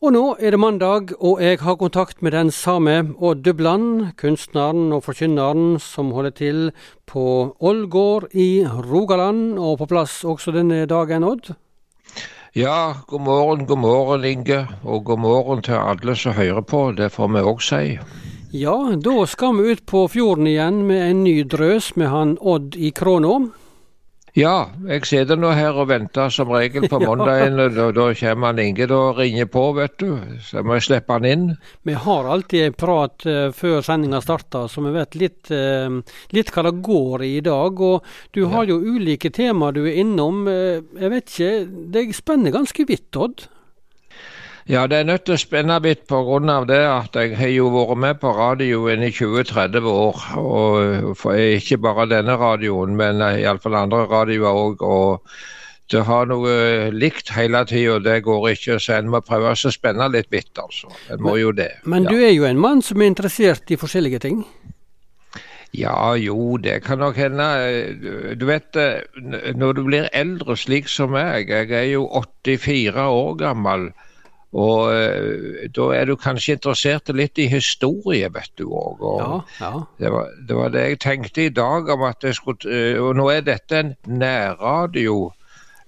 Og nå er det mandag, og jeg har kontakt med den samme Odd Dubland, kunstneren og forkynneren som holder til på Ålgård i Rogaland, og på plass også denne dagen, Odd? Ja, god morgen, god morgen Inge, og god morgen til alle som hører på, det får vi òg si. Ja, da skal vi ut på fjorden igjen med en ny drøs med han Odd i krona. Ja, jeg sitter nå her og venter som regel på mandagen. Da, da kommer han Inge og ringer på, vet du. Så må jeg slippe han inn. Vi har alltid en prat uh, før sendinga starter, så vi vet litt, uh, litt, hva det går i i dag. Og du har ja. jo ulike temaer du er innom. Uh, jeg vet ikke, det spenner ganske vidt, Odd? Ja, det er nødt til å spenne litt pga. det at jeg har jo vært med på radioen i 20-30 år. og Ikke bare denne radioen, men iallfall andre radioer òg. Og det har noe likt hele tida, det går ikke. Så en må prøve å spenne litt vidt, altså. En må men, jo det. Men ja. du er jo en mann som er interessert i forskjellige ting? Ja, jo, det kan nok hende. Du vet, når du blir eldre slik som meg, jeg er jo 84 år gammel. Og uh, da er du kanskje interessert litt i historie, vet du òg. Ja, ja. det, det, var det jeg tenkte i dag om at jeg skulle uh, Og nå er dette en nærradio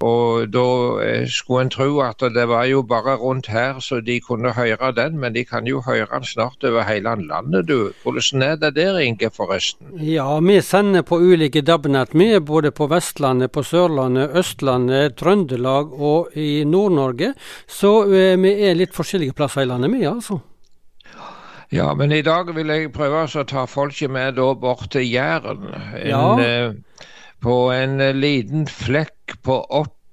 og da eh, skulle en tro at det var jo bare rundt her så de kunne høre den, men de kan jo høre den snart over hele landet, du. Hvordan er det der, Inge, forresten? Ja, vi sender på ulike DAB-nett, vi. Både på Vestlandet, på Sørlandet, Østlandet, Trøndelag og i Nord-Norge. Så eh, vi er litt forskjellige plasser i landet, vi, altså. Ja, men i dag vil jeg prøve å ta folket med da bort til Jæren. En, ja. eh, på en eh, liten flekk på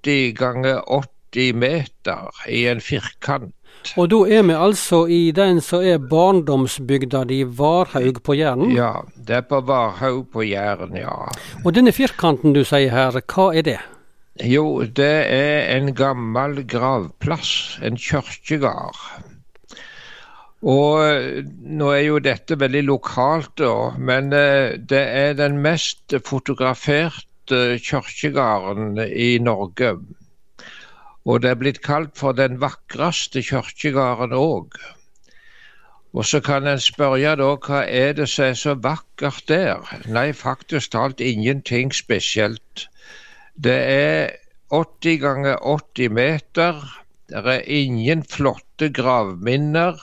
80 ganger 80 meter i en firkant. Og da er vi altså i den som er barndomsbygda di Varhaug på Jæren? Ja, det er på Varhaug på Jæren, ja. Og denne firkanten du sier her, hva er det? Jo, det er en gammel gravplass, en kirkegård. Og eh, nå er jo dette veldig lokalt, da, men eh, det er den mest fotograferte kirkegården i Norge. Og det er blitt kalt for den vakreste kirkegården òg. Og så kan en spørre da, hva er det som er så vakkert der? Nei, faktisk talt ingenting spesielt. Det er 80 ganger 80 meter. Det er ingen flotte gravminner.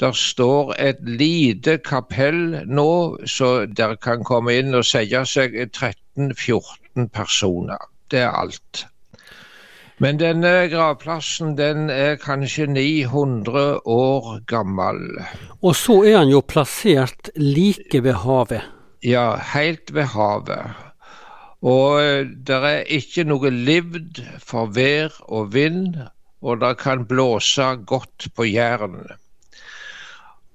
Der står et lite kapell nå, så dere kan komme inn og sette seg 13-14 personer. Det er alt. Men denne gravplassen den er kanskje 900 år gammel. Og så er han jo plassert like ved havet? Ja, helt ved havet. Og eh, det er ikke noe livd for vær og vind, og det kan blåse godt på Jæren.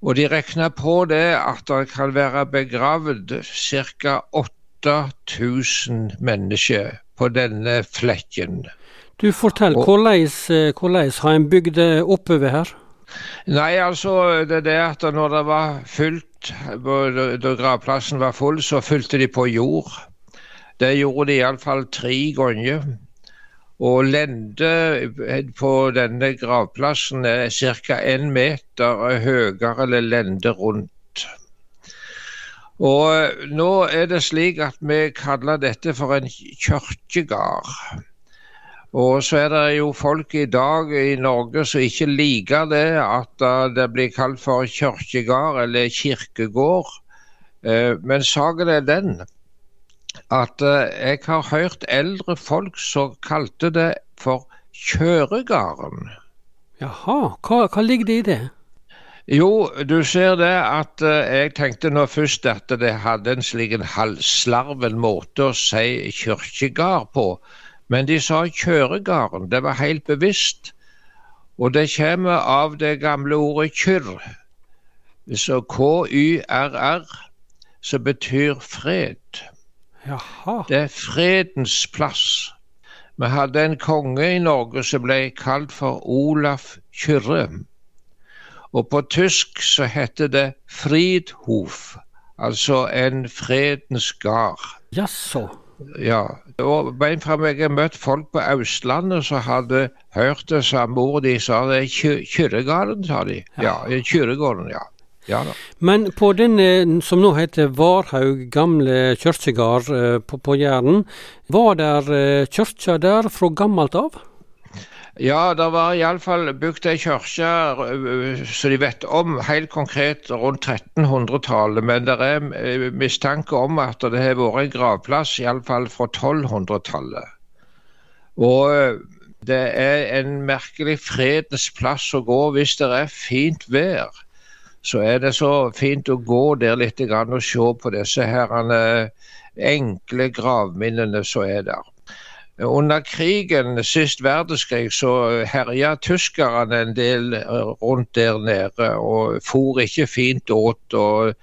Og de regner på det at det kan være begravd ca. 8000 mennesker på denne flekken. Du Fortell, hvordan, eh, har en bygd det oppover her? Nei, altså det er det at når det var fullt, da gravplassen var full, så fylte de på jord. Det gjorde de iallfall tre ganger. Og lende på denne gravplassen er ca. én meter høyere eller lende rundt. Og nå er det slik at vi kaller dette for en kirkegård. Og så er det jo folk i dag i Norge som ikke liker det at det blir kalt for kirkegård eller kirkegård. Eh, men saken er den at eh, jeg har hørt eldre folk som kalte det for kjøregarden. Jaha, hva, hva, ligger det i det? Jo, du ser det at uh, jeg tenkte nå først at det hadde en slik en halvslarven måte å si kirkegard på. Men de sa kjøregarden. Det var helt bevisst. Og det kommer av det gamle ordet kyrr. Så K-y-r-r, som betyr fred. Jaha. Det er fredens plass. Vi hadde en konge i Norge som ble kalt for Olaf Kyrre. Og på tysk så heter det Friedhof, altså en fredens gard. Jaså. Ja. Og bein fra meg har møtt folk på Østlandet som hadde hørt det samme ordet. De sa det er Kyrregården, sa de. Ja, Kyrregården, ja. ja da. Men på den som nå heter Varhaug gamle kirkegård eh, på, på Jæren, var der kirka der fra gammelt av? Ja, det var iallfall bygd ei kirke som de vet om, helt konkret rundt 1300-tallet. Men det er mistanke om at det har vært en gravplass iallfall fra 1200-tallet. Og det er en merkelig fredens plass å gå hvis det er fint vær. Så er det så fint å gå der litt og se på disse herrene enkle gravminnene som er der. Under krigen, sist verdenskrig, så herja tyskerne en del eh, rundt der nede og for ikke fint åt. og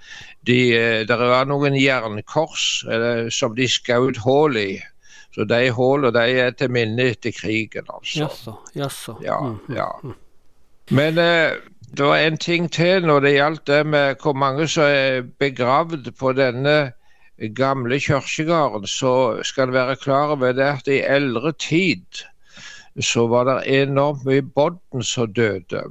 de, eh, Det var noen jernkors eller, som de skjøt hull i. Så de hullene de er til minne etter krigen, altså. Jaså, jaså. Ja, mm, mm, ja. Mm. Men eh, det var en ting til når det gjaldt det med hvor mange som er begravd på denne gamle kirkegården, så skal en være klar over det at i eldre tid så var det enormt mye bodden som døde.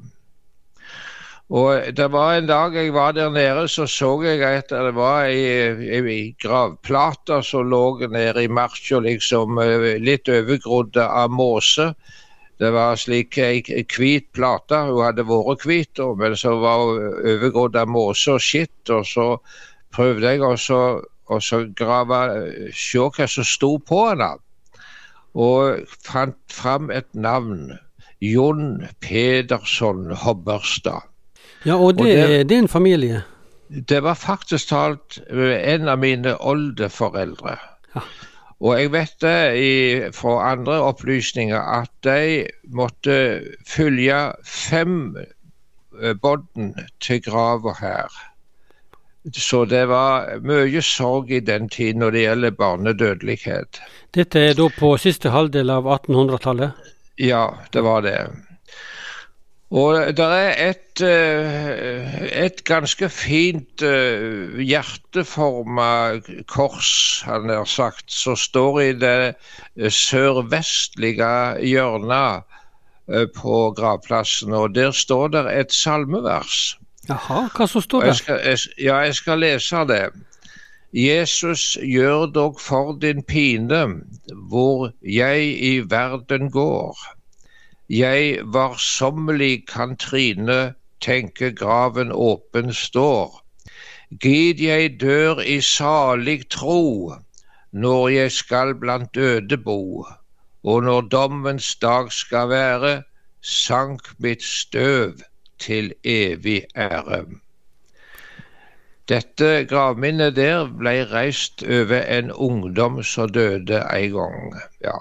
Og det var En dag jeg var der nede, så så jeg at det var ei, gravplate som lå nede i marka, liksom eh, litt overgrodd av måse. Det var slik ei hvit plate. Hun hadde vært hvit, men så var hun overgrodd av måse og skitt. Og så prøvde jeg å og så grave se hva som sto på henne. Og fant fram et navn. Jon Pedersen Hobberstad. Ja, og det, og det er din familie? Det var faktisk talt en av mine oldeforeldre. Ja. Og jeg vet det i, fra andre opplysninger at de måtte følge fem eh, bånd til grava her. Så det var mye sorg i den tid når det gjelder barnedødelighet. Dette er da på siste halvdel av 1800-tallet? Ja, det var det. Og det er et, eh, et ganske fint eh, hjerteforma kors, han har sagt, som står i det eh, sørvestlige hjørnet på gravplassen. Og der står det et salmevers. Jaha, hva så står det? Jeg skal, jeg, ja, jeg skal lese det. Jesus, gjør dog for din pine, hvor jeg i verden går. Jeg varsommelig kan trine, tenke graven åpen står. Gid jeg dør i salig tro, når jeg skal blant døde bo. Og når dommens dag skal være, sank mitt støv til evig ære. Dette gravminnet der ble reist over en ungdom som døde en gang. Ja.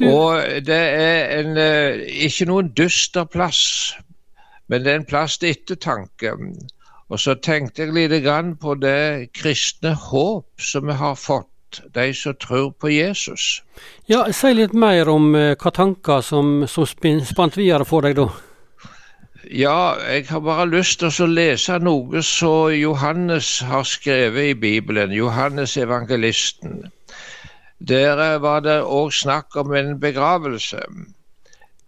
Og det er en, eh, ikke noen dyster plass, men det er en plass til ettertanke. Og så tenkte jeg litt på det kristne håp som vi har fått, de som tror på Jesus. Ja, Si litt mer om eh, hva tanker som, som spant videre for deg da. Ja, jeg har bare lyst til å lese noe som Johannes har skrevet i Bibelen. Johannes evangelisten. Der var det òg snakk om en begravelse.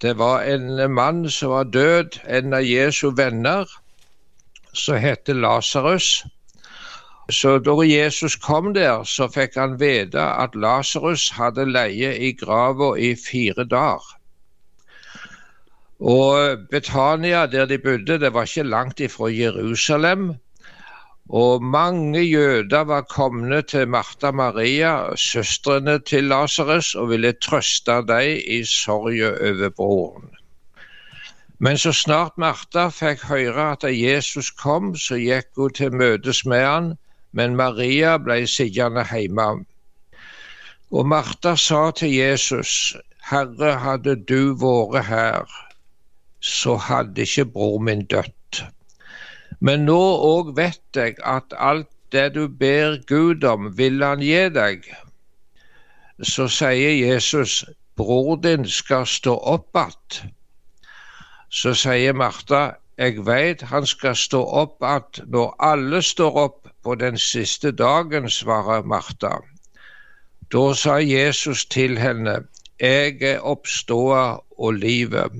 Det var en mann som var død, en av Jesu venner, som het Lasarus. Så da Jesus kom der, så fikk han vite at Lasarus hadde leie i grava i fire dager. Og Betania, der de bodde, det var ikke langt ifra Jerusalem. Og mange jøder var kommet til Martha Maria, søstrene til Lasarus, og ville trøste dem i sorga over broren. Men så snart Martha fikk høre at Jesus kom, så gikk hun til møtes med han, men Maria ble sittende hjemme. Og Martha sa til Jesus, Herre, hadde du vært her, så hadde ikke bror min dødd. Men nå òg vet jeg at alt det du ber Gud om, vil han gi deg. Så sier Jesus, bror din skal stå opp att. Så sier Martha, jeg veit han skal stå opp att når alle står opp på den siste dagen, svarer Martha. Da sa Jesus til henne, Jeg er oppståa og livet.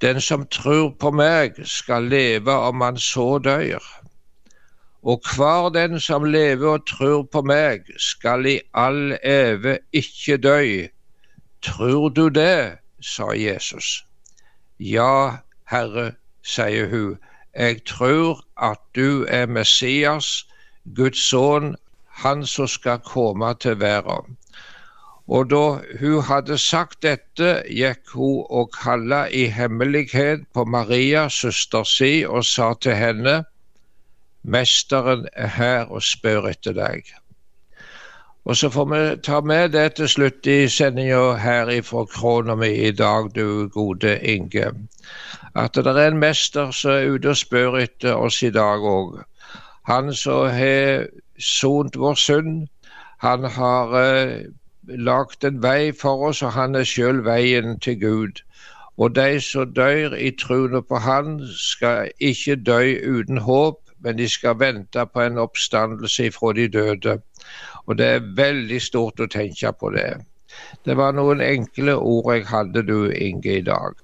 Den som tror på meg, skal leve om han så dør. Og hver den som lever og tror på meg, skal i all eve ikke dø. Tror du det? sa Jesus. Ja, Herre, sier hun, jeg tror at du er Messias, Guds sønn, han som skal komme til verden. Og da hun hadde sagt dette, gikk hun og kalla i hemmelighet på Maria, søster si, og sa til henne, Mesteren er her og spør etter deg. Og så får vi ta med det til slutt i sendinga her ifra krona mi i dag, du gode Inge. At det er en mester som er ute og spør etter oss i dag òg. Han som har sont vår synd. Han har eh, lagt en vei for oss, og han er sjøl veien til Gud. Og de som dør i troen på Han, skal ikke dø uten håp, men de skal vente på en oppstandelse fra de døde. Og det er veldig stort å tenke på det. Det var noen enkle ord jeg hadde, du Inge, i dag.